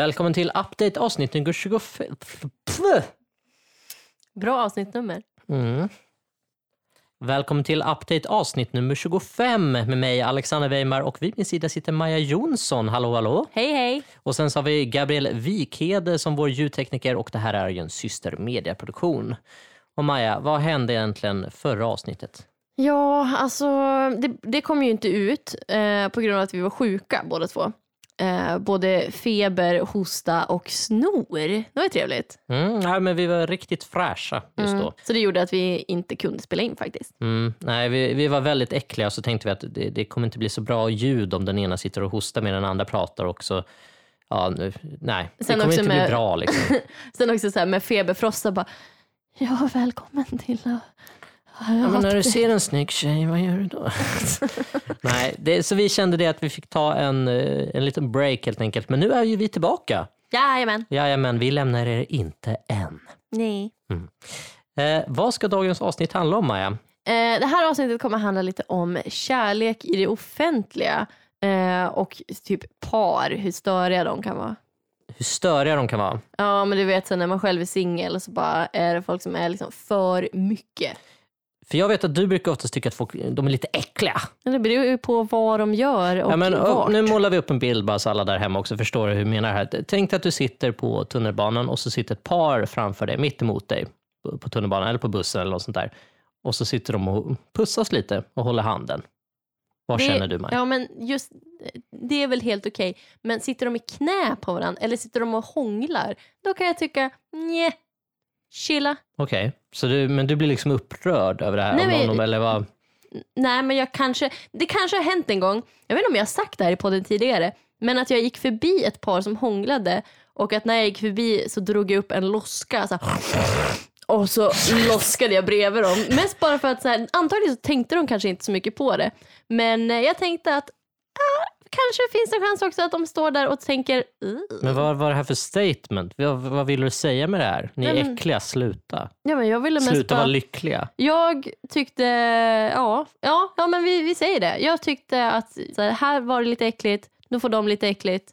Välkommen till Update avsnitt nummer 25. Bra avsnittnummer. Mm. Välkommen till Update avsnitt nummer 25 med mig Alexander Weimar och vid min sida sitter Maja Jonsson. Hallå hallå! Hej hej! Och sen så har vi Gabriel Wikhede som vår ljudtekniker och det här är ju en systermediaproduktion. Och Maja, vad hände egentligen förra avsnittet? Ja, alltså det, det kom ju inte ut eh, på grund av att vi var sjuka båda två. Eh, både feber, hosta och snor. Det var ju trevligt. Mm, nej, men vi var riktigt fräscha just då. Mm. Så det gjorde att vi inte kunde spela in faktiskt. Mm, nej, vi, vi var väldigt äckliga och så tänkte vi att det, det kommer inte bli så bra ljud om den ena sitter och hostar medan den andra pratar också. Ja, nu, nej, det Sen kommer också inte bli med- bra. Liksom. Sen också så med feberfrossa bara, ja välkommen till Ja, men när du ser en snygg tjej, vad gör du då? nej, det, så vi kände det att vi fick ta en, eh, en liten break helt enkelt. Men nu är ju vi tillbaka. Jajamän. Jajamän, vi lämnar er inte än. Nej. Eh, vad ska dagens avsnitt handla om, Maja? Eh, det här avsnittet kommer handla lite om kärlek i det offentliga eh, och typ par, hur störiga de kan vara. Hur störiga de kan vara. Ja men du vet så när man själv är singel så bara är det folk som är liksom för mycket. För jag vet att du brukar oftast tycka att folk de är lite äckliga. Men Det beror ju på vad de gör och Ja, men, vart. nu målar vi upp en bild bara så alla där hemma också förstår hur vi menar här. Tänk dig att du sitter på tunnelbanan och så sitter ett par framför dig, mitt emot dig på- på tunnelbanan eller på bussen eller något sånt där. Och så sitter de och pussas lite och håller handen. Vad Det- känner du Maj? Ja men just det är väl helt okej. Men sitter de i knä på varandra eller sitter de och hånglar, då kan jag tycka nej, chilla. Okej, så du, men du blir liksom upprörd över det här? Nej, om men- någon, eller vad? Nej men jag kanske, det kanske har hänt en gång, jag vet inte om jag har sagt det här i podden tidigare, men att jag gick förbi ett par som hånglade och att när jag gick förbi så drog jag upp en loska så här, och så loskade jag bredvid dem. Mest bara för att så här, antagligen så tänkte de kanske inte så mycket på det. Men eh, jag tänkte att ah, kanske finns det chans också att de står där och tänker. Men vad var det här för statement? Vad, vad vill du säga med det här? Ni är men- äckliga, sluta. Ja, men jag ville mest Sluta vara lyckliga. Jag tyckte, ja, ja, ja men vi, vi säger det. Jag tyckte att så här, här var det lite äckligt, nu får de lite äckligt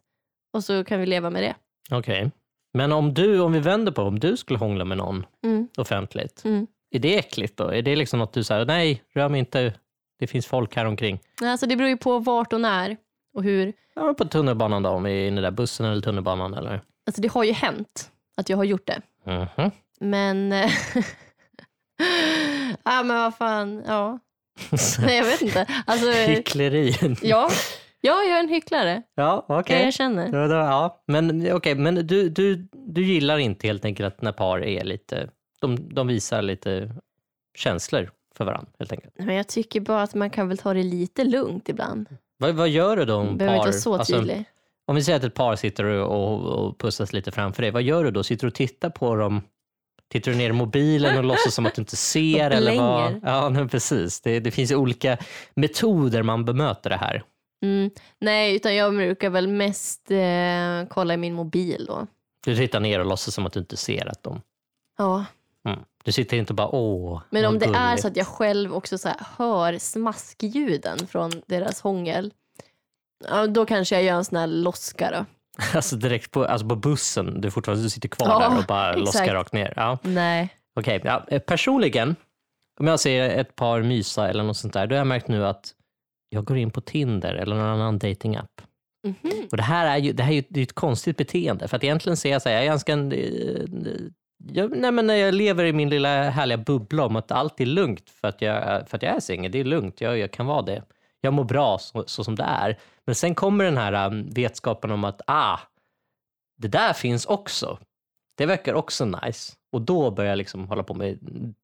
och så kan vi leva med det. Okej. Men om du, om vi vänder på om du skulle hångla med någon Mm. offentligt, Mm. är det äckligt då? Är det liksom något du säger, nej, rör mig inte, det finns folk här omkring. Alltså det beror ju på vart och när och hur. Ja, på tunnelbanan då, om vi är inne där bussen eller tunnelbanan eller? Alltså det har ju hänt att jag har gjort det. Mhm. Men... eh, ja men vad fan, ja. Nej jag vet inte. Alltså, Hyckleri. ja, ja, jag är en hycklare. Ja, okej. Jag känner. Ja, då- ja. Men, okej, men du, du, du gillar inte helt enkelt att när par är lite, de, de visar lite känslor för varandra helt enkelt. Men jag tycker bara att man kan väl ta det lite lugnt ibland. Vad, vad gör du då om Behöver par, inte vara så alltså, tydlig. om vi säger att ett par sitter och, och, pussas lite framför dig, vad gör du då? Sitter du och tittar på dem? Tittar du ner i mobilen och låtsas som att du inte ser? Eller vad? Ja, nej, precis. Det, det finns ju olika metoder man bemöter det här. Mm. Nej, utan jag brukar väl mest eh, kolla i min mobil då. Du tittar ner och låtsas som att du inte ser att de... Ja. Mm. Du sitter inte bara åh, Men om det är gulligt." så att jag själv också så hör smaskljuden från deras hångel, då kanske jag gör en sån här loska då. Alltså direkt på, alltså på bussen, du fortfarande du sitter kvar Ja, där och bara exakt. loskar rakt ner. Ja. Nej. Okej, ja. eh, personligen, om jag ser ett par mysa eller något sånt där, då har jag märkt nu att jag går in på Tinder eller någon annan datingapp. Mhm. Och det här är ju, det här är ju det är ett konstigt beteende, för att egentligen ser jag så här, jag är ganska... Jag, nej men jag lever i min lilla härliga bubbla om att allt är lugnt för att jag, för att jag är singel. Det är lugnt, jag, jag kan vara det. Jag mår bra så, så som det är. Men sen kommer den här um, vetskapen om att ah, det där finns också. Det verkar också nice. Och då börjar jag liksom hålla på med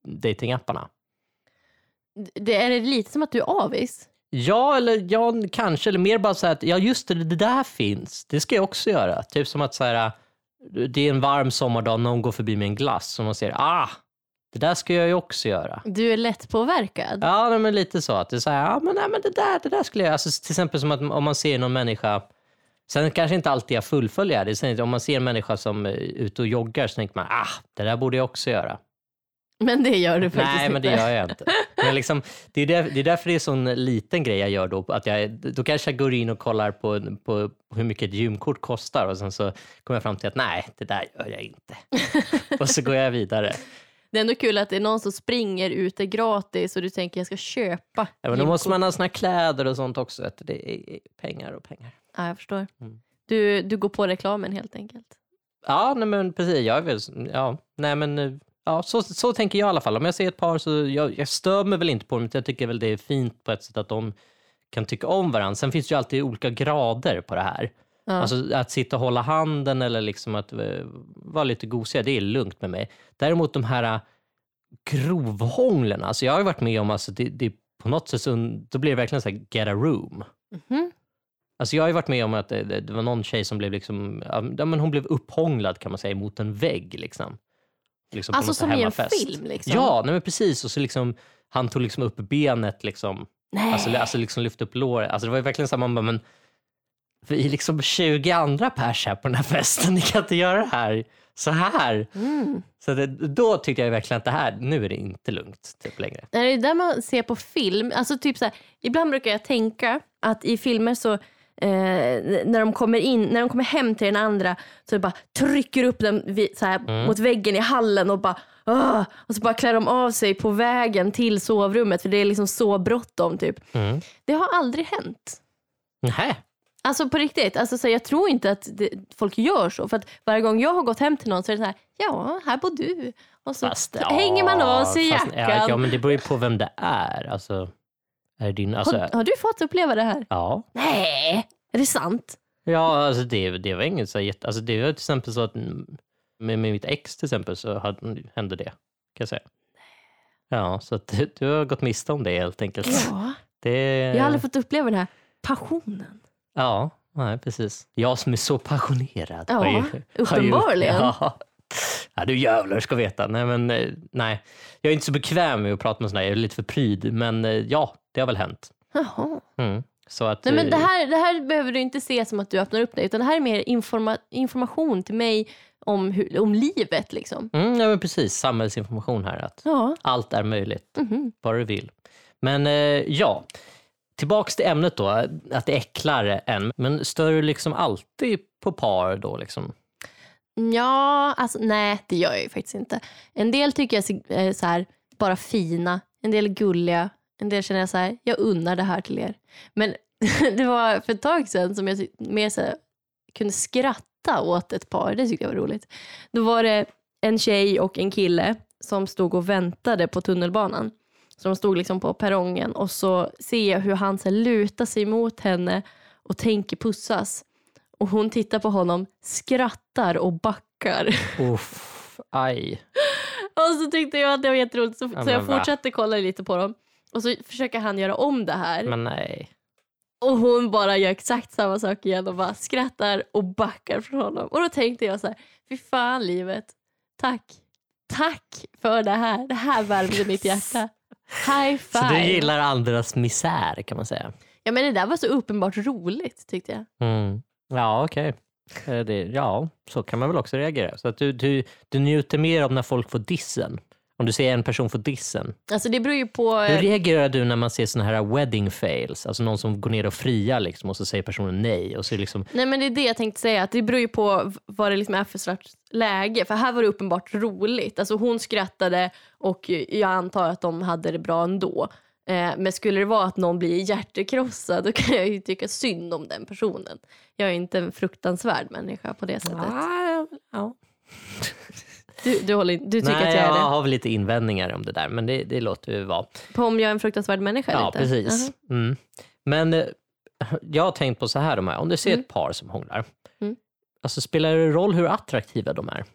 datingapparna. Det är lite som att du är avis. Ja, eller ja, kanske. Eller mer bara så här att ja, just det, det där finns. Det ska jag också göra. Typ som att så här, det är en varm sommardag, någon går förbi med en glass och man säger ah, det där ska jag ju också göra. Du är lätt påverkad. Ja, nej, men lite så. Att det är så här, ja, men, nej, men det, där, det där skulle jag... Alltså, till exempel som att om man ser någon människa, sen kanske inte alltid jag fullföljer det, sen, om man ser en människa som är ute och joggar så tänker man, ah, det där borde jag också göra. Men det gör du faktiskt Nej, men det inte. gör jag inte. Men liksom, det, är där, det är därför det är sån liten grej jag gör då. Att jag, då kanske jag går in och kollar på, på hur mycket ett gymkort kostar och sen så kommer jag fram till att nej, det där gör jag inte. och så går jag vidare. Det är ändå kul att det är någon som springer ute gratis och du tänker jag ska köpa. Ja, men då måste man ha såna kläder och sånt också. Att det är pengar och pengar. Ja, jag förstår. Mm. Du, du går på reklamen helt enkelt. Ja, nej, men precis. Jag är väl, ja, nej, men, eh, ja, så, så tänker jag i alla fall. Om jag ser ett par så jag, jag stör mig väl inte på dem. utan Jag tycker väl det är fint på ett sätt att de kan tycka om varandra. Sen finns det ju alltid olika grader på det här. Ja. Alltså att sitta och hålla handen eller liksom att eh, vara lite gosiga, det är lugnt med mig. Däremot de här eh, grovhånglerna, alltså jag har ju varit med om, alltså det, det på något sätt så, då blir det verkligen så här get a room. Mhm. Alltså jag har ju varit med om att det, det, det var någon tjej som blev liksom, ja, men hon blev upphånglad kan man säga mot en vägg liksom. Liksom Alltså som i en film liksom? Ja, nej men precis. Och så liksom, han tog liksom upp benet liksom. Nej. Alltså, alltså liksom lyfte upp låret. Alltså det var ju verkligen så här, man bara, men vi är liksom 20 andra pers här på den här festen. Ni kan inte göra det här så här. Mm. Så det, då tyckte jag verkligen att det här, nu är det inte lugnt typ längre. Är det där man ser på film? Alltså typ så här, ibland brukar jag tänka att i filmer så eh, när de kommer in, när de kommer hem till den andra så bara trycker upp den vid, så här, Mm. mot väggen i hallen och bara "Åh!" och så bara klär de av sig på vägen till sovrummet för det är liksom så bråttom typ. Mm. Det har aldrig hänt. Nähä. Alltså på riktigt, alltså, så jag tror inte att det, folk gör så. För att varje gång jag har gått hem till någon så är det så här, ja, här bor du. Och så Fast, hänger man av sig fast- jackan. Ja, ja, men det beror ju på vem det är. Alltså, är din, alltså, har, har du fått uppleva det här? ja. Nej, är det sant? Ja, alltså det, det var inget så jätte... Alltså det var till exempel så att med, med mitt ex till exempel så hade, hände det. Kan jag säga. Ja, så att du, du har gått miste om det helt enkelt. Ja. Det, Jag har aldrig fått uppleva den här passionen. Ja, nej, precis. Jag som är så passionerad. Ja, har ju- har ju- uppenbarligen. Ja. Ja, du jävlar ska veta. Nej, men eh, nej. Jag är inte så bekväm med att prata med sådana här. Jag är lite för pryd. Men eh, ja, det har väl hänt. Jaha. Mm. Så att, Nej, men det, eh, här, det här behöver du inte se som att du öppnar upp dig utan det här är mer informa- information till mig om, hur, om livet. Liksom. Mm, ja, men precis. Samhällsinformation här. Att Ja. allt är möjligt. Mhm. bara du vill. Men ja, tillbaks till ämnet då, att det äcklar en. Men stör du liksom alltid på par då? Liksom? Ja, alltså nej det gör jag ju faktiskt inte. En del tycker jag är eh, så här, bara fina, en del är gulliga, en del känner jag så här, jag unnar det här till er. Men det var för ett tag sedan som jag mer så här, kunde skratta åt ett par, det tyckte jag var roligt. Då var det en tjej och en kille som stod och väntade på tunnelbanan. Så de stod liksom på perrongen och så ser jag hur han så här, lutar sig mot henne och tänker pussas. Och hon tittar på honom, skrattar och backar. Uff, aj. Och så tyckte jag att det var jätteroligt så, Ja, så jag va? fortsatte kolla lite på dem. Och så försöker han göra om det här. Men nej. Och hon bara gör exakt samma sak igen och bara skrattar och backar från honom. Och då tänkte jag så här, fy fan livet. Tack. Tack för det här. Det här värmde mitt hjärta. High Så five. du gillar andras misär kan man säga? Ja men det där var så uppenbart roligt tyckte jag. Mm. Ja, okej. Eh, det- Ja, så kan man väl också reagera. Så att du, du, du njuter mer av när folk får dissen. Om du ser en person få dissen. Alltså det beror ju på... Hur reagerar du när man ser såna här wedding fails? Alltså någon som går ner och friar liksom, och så säger personen nej. Och så liksom, Nej men det är det jag tänkte säga, att det beror ju på vad det liksom är för slags läge. För här var det uppenbart roligt. Alltså hon skrattade och jag antar att de hade det bra ändå. Eh, men skulle det vara att någon blir hjärtekrossad då kan jag ju tycka synd om den personen. Jag är inte en fruktansvärd människa på det sättet. Ah, ja. Du, du, håller, du tycker Nej, att jag är jag det? har väl lite invändningar om det där, men det, det låter vi vara. På om jag är en fruktansvärd människa eller Ja, inte? precis. Jaha. Mm. Men eh, jag har tänkt på så här, de här. om du ser Mm. ett par som hånglar, Mm. alltså, spelar det roll hur attraktiva de är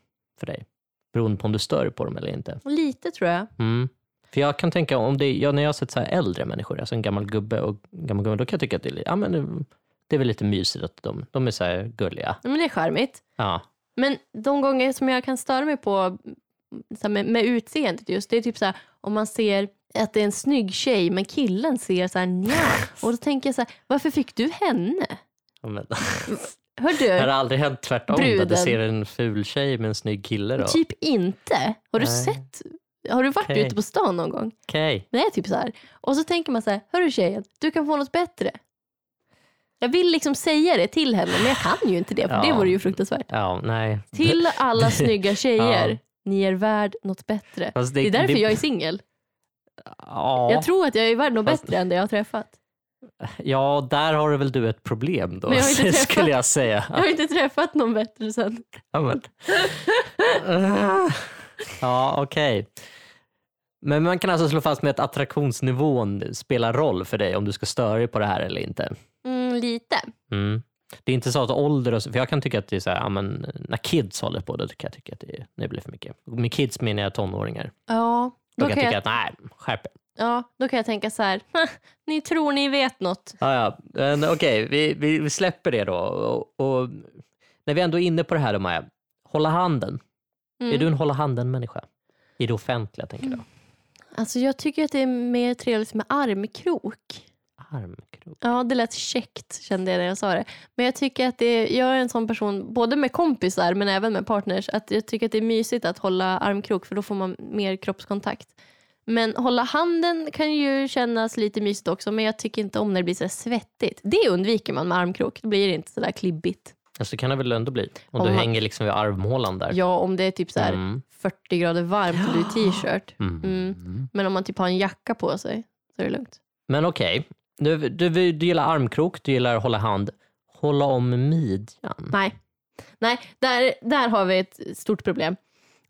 för dig? Beroende på om du stör på dem eller inte. Lite tror jag. Mm. För jag kan tänka, om det, ja, när jag har sett så äldre människor, alltså en gammal gubbe och gammal gubbe, då kan jag tycka att det är, ja, men, det- är väl lite mysigt att de, de är så här gulliga. Ja, Men det är charmigt. Ja. Men de gånger som jag kan störa mig på så med, med utseendet just, det är typ så här om man ser att det är en snygg tjej men killen ser så här nja. Och då tänker jag så här, varför fick du henne? Ja, Men, Hör det har du? aldrig hänt tvärtom, Bruden. du ser en ful tjej med en snygg kille. Då. Typ inte. Har du Nej. sett Har du varit Okej. ute på stan någon gång? Okej. Det är typ så här. Och så tänker man så här, hörru tjejen, du kan få något bättre. Jag vill liksom säga det till henne men jag kan ju inte det för Ja. det vore ju fruktansvärt. Ja, nej. Till alla snygga tjejer, Ja. ni är värd något bättre. Fast Det är därför jag är singel. Ja, Jag tror att jag är värd något Fast- bättre än det jag har träffat. ja, där har väl du ett problem då, jag träffat- skulle jag säga. Jag har inte träffat någon bättre sen. Ja, men... ja okej. Men man kan alltså slå fast med att attraktionsnivån spelar roll för dig om du ska störa dig på det här eller inte. Mm, lite. Mm. Det är inte så att ålder och så, för jag kan tycka att det är så här, ja, men när kids håller på då kan jag tycka att det, det blir för mycket. Med kids menar jag tonåringar. Ja, Då då kan jag jag, tycka att nej, skärp ja, då kan jag tänka så här. "Ha, Ni tror ni vet något. Ja, ja. Okej, vi, vi, vi släpper det då. Och, och, när vi ändå är inne på det här då Maja, hålla handen. Mm. Är du en hålla handen-människa? I det offentliga tänker jag. Alltså jag tycker att det är mer trevligt med armkrok. Armkrok. Ja, det lät käckt kände jag när jag sa det. Men jag tycker att det är, jag är en sån person, både med kompisar men även med partners, att jag tycker att det är mysigt att hålla armkrok för då får man mer kroppskontakt. Men hålla handen kan ju kännas lite mysigt också men jag tycker inte om när det blir så svettigt. Det undviker man med armkrok, då blir det inte så där klibbigt. Alltså kan det väl ändå bli. Om, Om du man- hänger liksom vid armhålan där. Ja, om det är typ så här Mm. 40 grader varmt och du är t-shirt. Mm. Mm. Men om man typ har en jacka på sig så är det lugnt. Men okej, du, du, du gillar armkrok, du gillar hålla hand. Hålla om midjan. Nej, Nej där, där har vi ett stort problem.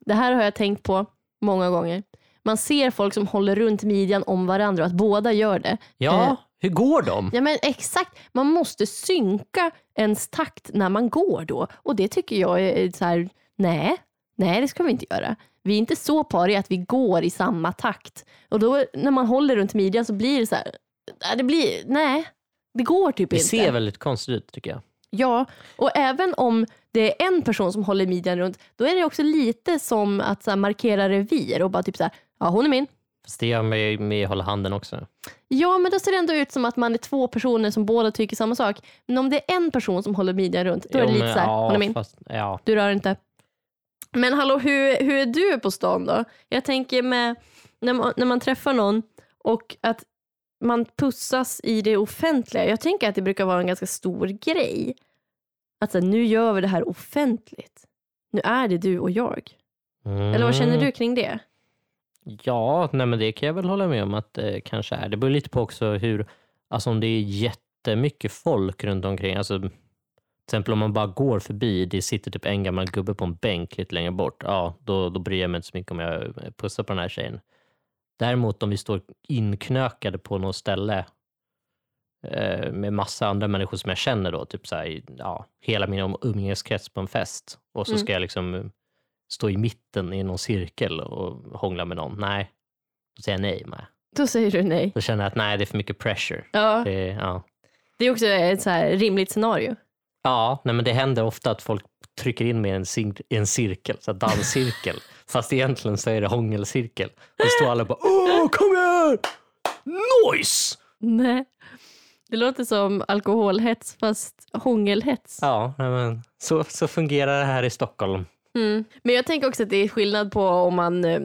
Det här har jag tänkt på många gånger. Man ser folk som håller runt midjan om varandra och att båda gör det. Ja, Eh. hur går de? Ja men exakt, man måste synka ens takt när man går då. Och det tycker jag är så här, nej, nej det ska vi inte göra. Vi är inte så pariga att vi går i samma takt. Och då när man håller runt midjan så blir det så här, det blir, nej, det går typ Det inte. ser väldigt konstigt ut tycker jag. Ja, och även om det är en person som håller midjan runt, då är det också lite som att så markera revir och bara typ så här, ja hon är min. Fast det gör man ju med hålla handen också. Ja, men då ser det ändå ut som att man är två personer som båda tycker samma sak. Men om det är en person som håller midjan runt, då är det Jo, lite men- så här, ja, min, Fast, ja. du rör inte. Men hallå, hur, hur är du på stan då? Jag tänker med när man, när man träffar någon och att man pussas i det offentliga. Jag tänker att det brukar vara en ganska stor grej. Att så här, nu gör vi det här offentligt. Nu är det du och jag. Eller vad känner Mm. du kring det? Ja, nej men det kan jag väl hålla med om att det kanske är. Det beror lite på också hur, alltså om det är jättemycket folk runt omkring, alltså till exempel om man bara går förbi, det sitter typ en gammal gubbe på en bänk lite längre bort, ja då, då bryr jag mig inte så mycket om jag pussar på den här tjejen. Däremot om vi står inknökade på något ställe eh, med massa andra människor som jag känner då, typ så här, ja, hela min umgängeskrets på en fest och så Mm. ska jag liksom stå i mitten i någon cirkel och hångla med någon. Nej, då säger jag nej med. Då säger du nej. Då känner jag att nej, det är för mycket pressure. Ja, Det, ja. det är också ett så rimligt scenario. Ja, nej, men det händer ofta att folk trycker in mig i en, cir- i en cirkel, så danscirkel. Fast egentligen så är det hångelcirkel. Och så står alla bara åh, kom igen! Noise! Nej. Det låter som alkoholhets fast hångelhets. Ja, nej, men så, så fungerar det här i Stockholm. Mm. Men jag tänker också att det är skillnad på om man, eh,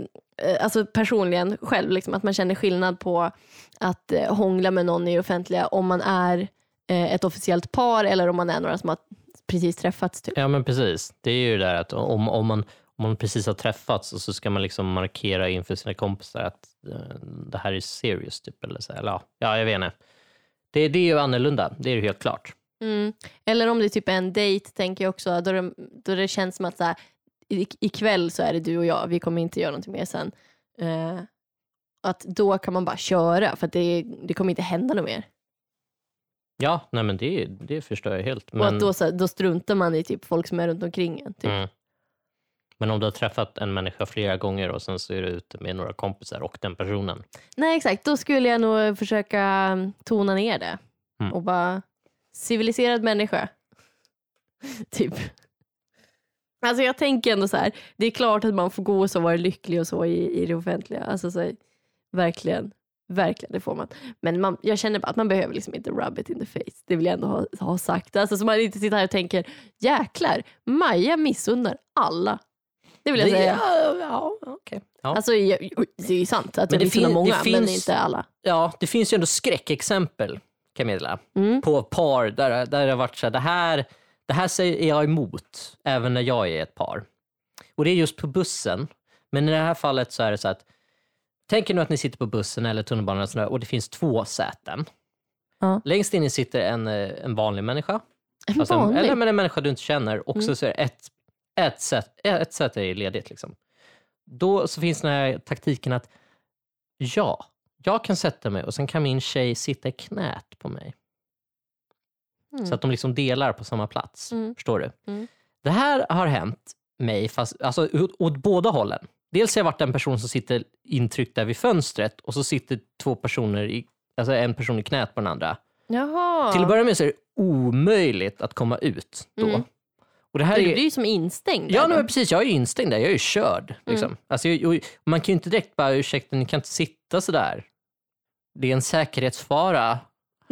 alltså personligen själv, liksom, att man känner skillnad på att eh, hångla med någon i det offentliga om man är eh, ett officiellt par eller om man är några som har precis träffats. Typ. Ja, men precis. Det är ju det där att om, om, man, om man precis har träffats och så ska man liksom markera inför sina kompisar att eh, det här är serious. Typ, eller så, eller, ja, ja, jag vet inte. Det, det är ju annorlunda, det är ju helt klart. Mm. Eller om det är typ en dejt tänker jag också, då det, då det känns som att så här, i- ikväll så är det du och jag, vi kommer inte göra någonting mer sen. Eh, att då kan man bara köra för att det, det kommer inte hända något mer. Ja, nej, men det, det förstår jag helt. Och Men, att då, så här, då struntar man i typ folk som är runt omkring en. Typ. mm. men om du har träffat en människa flera gånger och sen så är du ute med några kompisar och den personen. Nej exakt, då skulle jag nog försöka mm, tona ner det. Mm. Och bara, civiliserad människa. typ. Alltså jag tänker ändå så här, det är klart att man får gå och så vara lycklig och så i, i det offentliga. Alltså så, verkligen, verkligen det får man. Men man, jag känner bara att man behöver liksom inte rub it in the face. Det vill jag ändå ha, ha sagt. Alltså så man inte sitter här och tänker, jäklar, Maja missunnar alla. Det vill jag säga. Ja, ja, okej. ja. Alltså, jag, det är ju sant att Men jag fin- många, det men finns- inte alla. ja, det finns ju ändå skräckexempel kan jag meddela. Mm. På par där, där det har varit så här, det här, det här säger jag emot även när jag är ett par. Och det är just på bussen. Men i det här fallet så är det så att Tänk er nu att ni sitter på bussen eller tunnelbanan och, det finns två säten. Ja. Längst in sitter en, eh, en vanlig människa. En Alltså vanlig. eller men en människa du inte känner och Mm. så, är det ett, ett, sätt, ett sätt är ledigt. Liksom. Då så finns den här taktiken att ja, jag kan sätta mig och sen kan min tjej sitta i knät på mig. Mm. Så att de liksom delar på samma plats. Mm. Förstår du? Mm. Det här har hänt mig fast, alltså, åt, åt båda hållen. Dels har jag varit en person som sitter intryckt där vid fönstret och så sitter två personer i, alltså en person i knät på den andra. Jaha. Till att börja med så är det omöjligt att komma ut då. Mm. Och det här du är, blir ju som instängd. Ja, nej, precis. Jag är ju instängd där. Jag är ju körd. Liksom. Alltså, jag, man kan ju inte direkt bara, ursäkta, ni kan inte sitta så där. Det är en säkerhetsfara,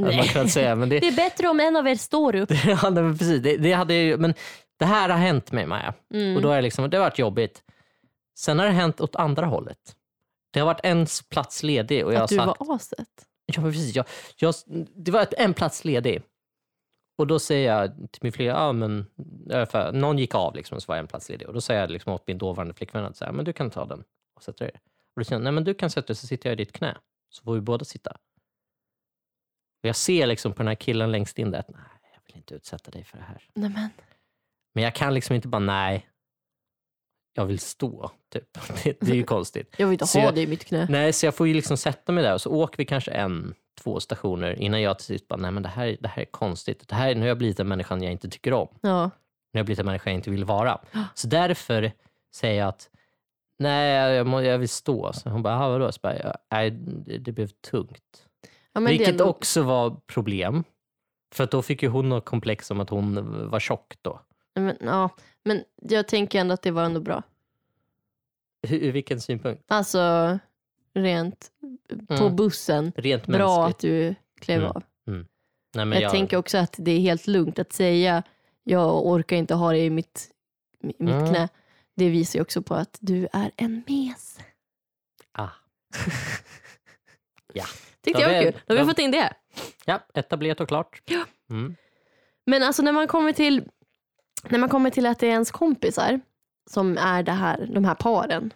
hade man Nej. kunnat säga. Men det, Det är bättre om en av er står upp. ja, nej, men precis. Det, det, hade ju, men det här har hänt mig, Maja. Mm. Och då är liksom, det har varit jobbigt. Sen har det hänt åt andra hållet. Det har varit en plats ledig och jag att du sagt... var aset. Ja, precis. Jag, jag, det var en plats ledig. Och då säger jag till min flickvän, ja, men, för, någon gick av liksom, och så var en plats ledig. Och då säger jag liksom åt min dåvarande flickvän att så här, men du kan ta den och sätta dig. Och då säger hon, nej men du kan sätta dig så sitter jag i ditt knä. Så får vi båda sitta. Och jag ser liksom på den här killen längst in där att nej, jag vill inte utsätta dig för det här. Nej, men. Men jag kan liksom inte bara nej, jag vill stå. Typ. Det, det är ju konstigt. Jag vill inte Så ha jag- dig i mitt knä. Nej, så jag får ju liksom sätta mig där och så åker vi kanske en, två stationer innan jag till sist bara, nej men det här, det här är konstigt. Det här, nu har jag blivit en människa jag inte tycker om. Ja. Nu har jag blivit en människa jag inte vill vara. Så därför säger jag att nej, jag, må, jag vill stå. Så hon bara, "Jaha, vadå? Så bara, "Ja, nej, det, det blev tungt. Ja, det Vilket ändå- också var problem. För då fick ju hon något komplex om att hon var tjock då. Men, ja. men jag tänker ändå att det var ändå bra. Hur, ur vilken synpunkt? Alltså rent på Mm. bussen. Rent Bra mänskligt. att du klev Mm. av. Nej, men Jag, tänker också att det är helt lugnt att säga jag orkar inte ha dig i mitt, i mitt Mm. knä. Det visar ju också på att du är en mes. Ah. ja. Tyckte Ja, jag var kul. Då har vi fått in det. ja, etablerat och klart. Ja. Mm. Men alltså när man kommer till när man kommer till att det är ens kompisar som är det här, de här paren.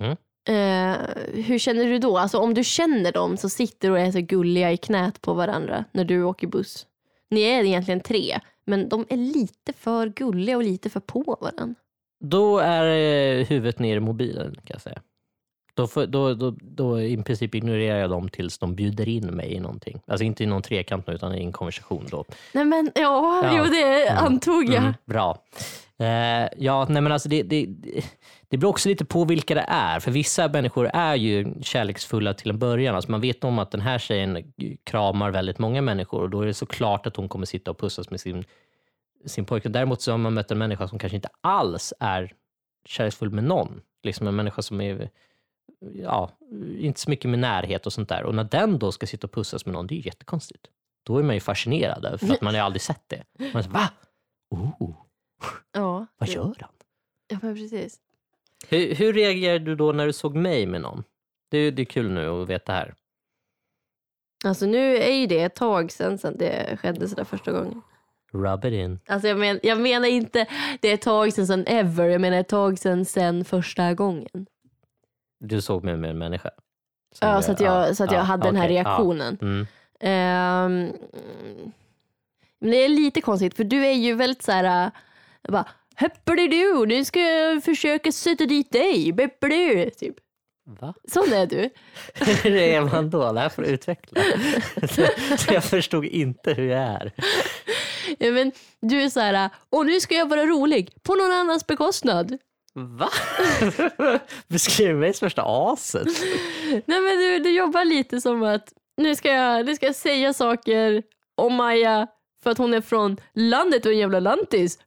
Mm. Eh, hur känner du då? Alltså om du känner dem så sitter och är så gulliga i knät på varandra när du åker buss. Ni är egentligen tre, men de är lite för gulliga och lite för på varandra. Då är eh, huvudet ner i mobilen kan jag säga. Då, då, då, då i princip ignorerar jag dem tills de bjuder in mig i någonting. Alltså inte i någon trekant utan i en konversation. Då. Nej men ja, Ja. jo det Mm. antog jag. Mm, bra. Eh, ja, nej men alltså det, det, det beror också lite på vilka det är. För vissa människor är ju kärleksfulla till en början. Alltså man vet om att den här tjejen kramar väldigt många människor och då är det såklart att hon kommer sitta och pussas med sin, sin pojkvän. Däremot så har man mött en människa som kanske inte alls är kärleksfull med någon. Liksom en människa som är ja, inte så mycket med närhet och sånt där. Och när den då ska sitta och pussas med någon, det är ju jättekonstigt. Då är man ju fascinerad för att man har aldrig sett det. Man så, va? Oh, Ja, vad gör han? Ja men precis. Hur, hur reagerade du då när du såg mig med någon? Det, det är kul nu att veta här. Alltså nu är ju det ett tag sedan, sedan det skedde sådär första gången. Rub it in. Alltså jag, men, jag menar inte det är ett tag sedan sen ever, jag menar ett tag sedan sen första gången. Du såg mig med en människa. Som Ja, så att jag, ja, så att jag ja, hade den här ja. reaktionen. Mm. Ehm, men det är lite konstigt för du är ju väldigt så här. äh, Bara, du, nu ska jag försöka sätta dit dig. Beppeli, typ. Va? Sån är du. Hur är man då? Det här får du utveckla. Så jag förstod inte hur jag är. Ja, men du är så här, och nu ska jag vara rolig på någon annans bekostnad. Va? Beskriv mig som värsta aset. Nej men du, du jobbar lite som att nu ska, jag, nu ska jag säga saker om Maja för att hon är från landet och en jävla lantis.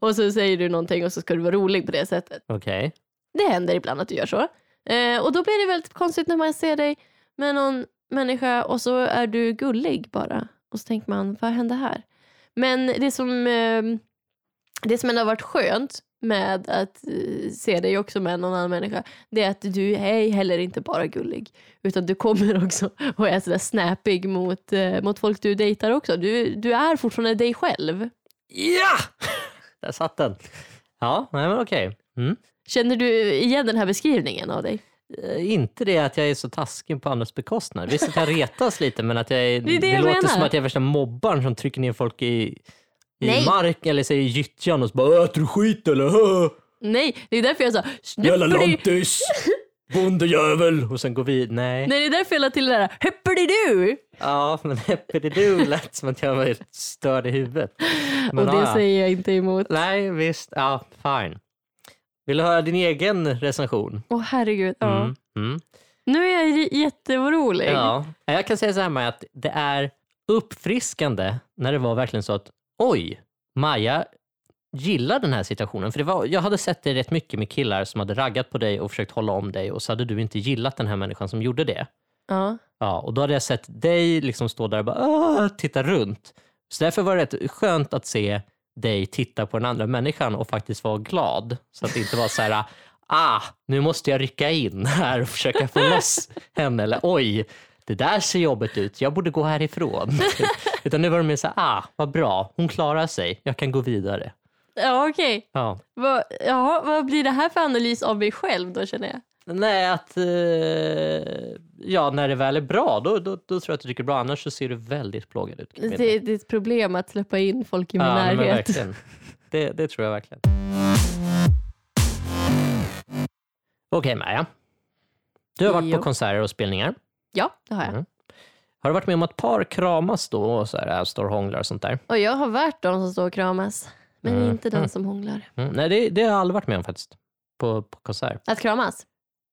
Och så säger du någonting och så ska du vara rolig på det sättet. Okej. Det händer ibland att du gör så. Eh, och då blir det väldigt konstigt när man ser dig med någon människa och så är du gullig bara. Och så tänker man, vad hände här? Men det som, eh, det som ändå har varit skönt med att eh, se dig också med någon annan människa, det är att du är heller inte bara gullig. Utan du kommer också och är sådär snappig mot, eh, mot folk du dejtar också. Du, du är fortfarande dig själv. Ja! Där satt den. Ja, nej men okej. Mm. Känner du igen den här beskrivningen av dig? Eh, Inte det att jag är så taskig på andras bekostnad. Visst att jag retas lite men att jag är, Det är det jag låter menar. som att jag är värsta mobbaren som trycker ner folk i, i Nej. mark eller säger gyttjan och så bara äter du skit eller? Hö? Nej, det är därför jag sa Jävla lantis! Bondejävel! Och sen går vi, nej. Nej, det är därför jag la till det där Höppeli-du! Ja, men du lät som att jag var störd i huvudet. Men, Och det ja, säger jag inte emot. Nej, visst. Ja, fine. Vill du höra din egen recension? Åh herregud. Ja. Mm, mm. Nu är jag jätteorolig. Ja. Jag kan säga så här med att det är uppfriskande när det var verkligen så att oj, Maja gillar den här situationen. För det var, jag hade sett det rätt mycket med killar som hade raggat på dig och försökt hålla om dig och så hade du inte gillat den här människan som gjorde det. Ja. Ja, och då hade jag sett dig liksom stå där och bara titta runt. Så därför var det rätt skönt att se dig titta på den andra människan och faktiskt vara glad. Så att det inte var så här, ah, nu måste jag rycka in här och försöka få loss henne. Eller oj, det där ser jobbigt ut, jag borde gå härifrån. Utan nu var det mer så här, ah, vad bra, hon klarar sig, jag kan gå vidare. Ja, okej. Ja. Vad, jaha, vad blir det här för analys av mig själv då känner jag? Nej, att eh, ja, när det väl är bra, då, då, då tror jag att du tycker bra. Annars så ser du väldigt plågad ut. Det, det är ett problem att släppa in folk i min Ja, närhet. Det, det tror jag verkligen. Okej Maja. Du har varit Jo. på konserter och spelningar. Ja, det har jag. Mm. Har du varit med om att par kramas då och så här, står och hånglar och sånt där? Och jag har varit de som står och kramas. Men Mm. inte den Mm. som hånglar. Mm. Nej, det, det har jag aldrig varit med om faktiskt. På, på konsert. Att kramas?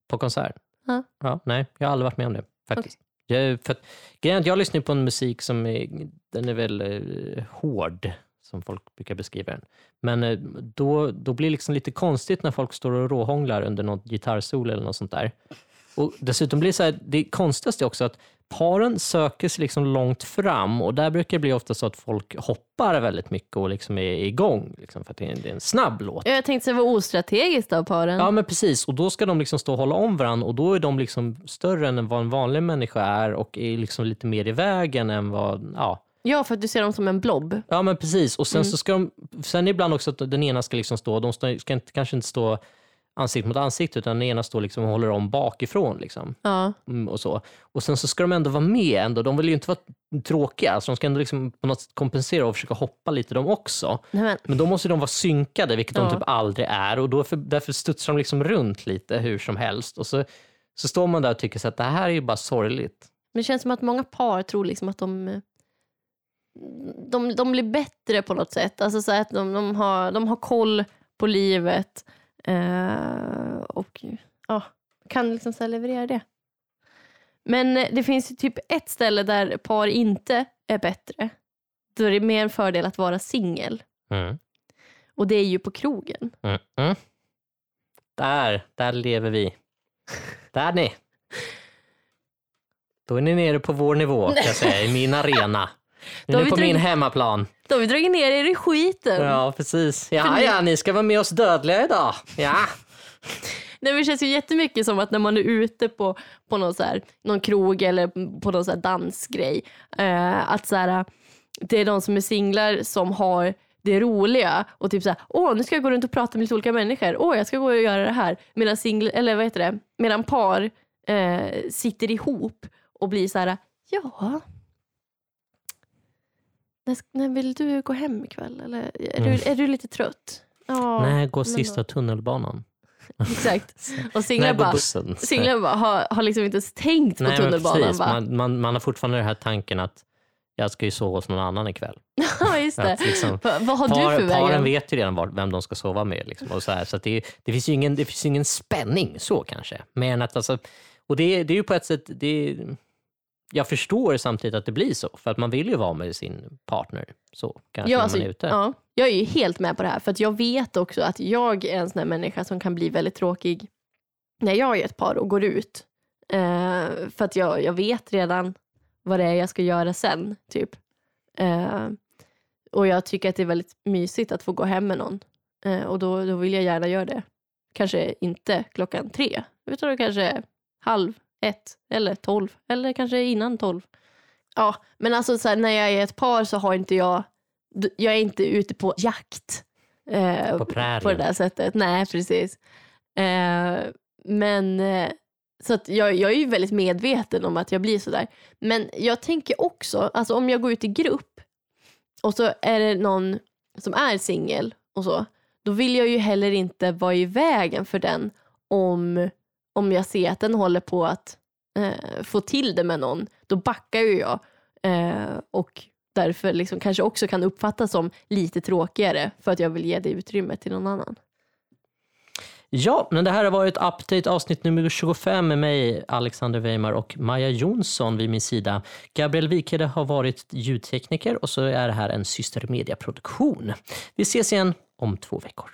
På konsert. Ja. Ja, nej, jag har aldrig varit med om det faktiskt. Jag, för att, grejen jag lyssnar på en musik som är, den är väl eh, hård, som folk brukar beskriva den. Men eh, då, då blir det liksom lite konstigt när folk står och råhånglar under något gitarrsolo eller något sånt där. Och dessutom blir det så här, det konstigaste är också att paren söker sig liksom långt fram och där brukar det bli ofta så att folk hoppar väldigt mycket och liksom är igång, liksom, för att det är en, det är en snabb låt. Jag tänkte säga vad ostrategiskt av paren. Ja men precis, och då ska de liksom stå och hålla om varandra och då är de liksom större än vad en vanlig människa är och är liksom lite mer i vägen än vad, ja. Ja, för att du ser dem som en blob. Ja men precis, och sen så ska de, sen ibland också att den ena ska liksom stå, de ska inte, kanske inte stå ansikte mot ansikte utan den ena står liksom och håller om bakifrån liksom. Ja. Mm, och så. Och sen så ska de ändå vara med ändå, de vill ju inte vara tråkiga, så de ska ändå liksom på något sätt kompensera och försöka hoppa lite de också. Nej, men, då måste de vara synkade, vilket Ja. de typ aldrig är. Och då för, därför studsar de liksom runt lite hur som helst. Och så, så står man där och tycker så att det här är ju bara sorgligt. men det känns som att många par tror liksom att de, de, de blir bättre på något sätt. Alltså så att de, de, har, de har koll på livet eh, och ja, kan liksom så leverera det. Men eh, det finns ju typ ett ställe där par inte är bättre. Då är det mer en fördel att vara singel. Mm. Och det är ju på krogen. Mm. Mm. Där, där lever vi. Där ni. Då är ni nere på vår nivå, kan jag säga, i min arena. Nu Då är ni vi på min hemmaplan. Då har dragit ner er i skiten. Ja, precis. För Ja, ni- ja, ni ska vara med oss dödliga idag. Ja. Nej, det känns ju jättemycket som att när man är ute på, på någon, så här, någon krog eller på någon så dansgrej, eh, att så här, det är de som är singlar som har det roliga och typ så här, åh nu ska jag gå runt och prata med lite olika människor, åh jag ska gå och göra det här. Medan singl, eller vad heter det, medan par eh, sitter ihop och blir så här, ja, när, när vill du gå hem ikväll? Eller är, Mm. du, är du lite trött? Ja, Nej, gå sista tunnelbanan. då- Exakt. Och singlar Nej, bara, bussen. Singlar bara, har, har liksom inte ens tänkt på Nej, men tunnelbanan. precis. Man, man, man har fortfarande den här tanken att jag ska ju sova hos någon annan ikväll. Ja, just det. Liksom, Va, vad har Par, du för paren vägen? vet ju redan var, vem de ska sova med. Liksom, och så här, så det, det, finns ju ingen, det finns ingen spänning så kanske. Men att alltså, och det, det är ju på ett sätt, det, jag förstår samtidigt att det blir så. För att man vill ju vara med sin partner så kanske Ja, när alltså, man är ute. ja, jag är ju helt med på det här. För att jag vet också att jag är en sån här människa som kan bli väldigt tråkig när jag är ett par och går ut. Eh, för att jag, jag vet redan vad det är jag ska göra sen. typ. Eh, och jag tycker att det är väldigt mysigt att få gå hem med någon. Eh, och då, då vill jag gärna göra det. Kanske inte klockan tre, utan kanske halv ett eller tolv eller kanske innan tolv. Ja, men alltså så här, när jag är ett par så har inte jag, jag är inte ute på jakt. Eh, på prärien. På det där sättet. Nej, precis. Eh, men eh, så att jag, jag är ju väldigt medveten om att jag blir sådär. Men jag tänker också, alltså om jag går ut i grupp och så är det någon som är singel och så, då vill jag ju heller inte vara i vägen för den om, om jag ser att den håller på att eh, få till det med någon. Då backar ju jag eh, och därför liksom kanske också kan uppfattas som lite tråkigare för att jag vill ge det utrymmet till någon annan. Ja, men det här har varit Update avsnitt nummer 25 med mig, Alexander Weimar och Maja Jonsson vid min sida. Gabriel Wikede har varit ljudtekniker och så är det här en systermediaproduktion. Vi ses igen om två veckor.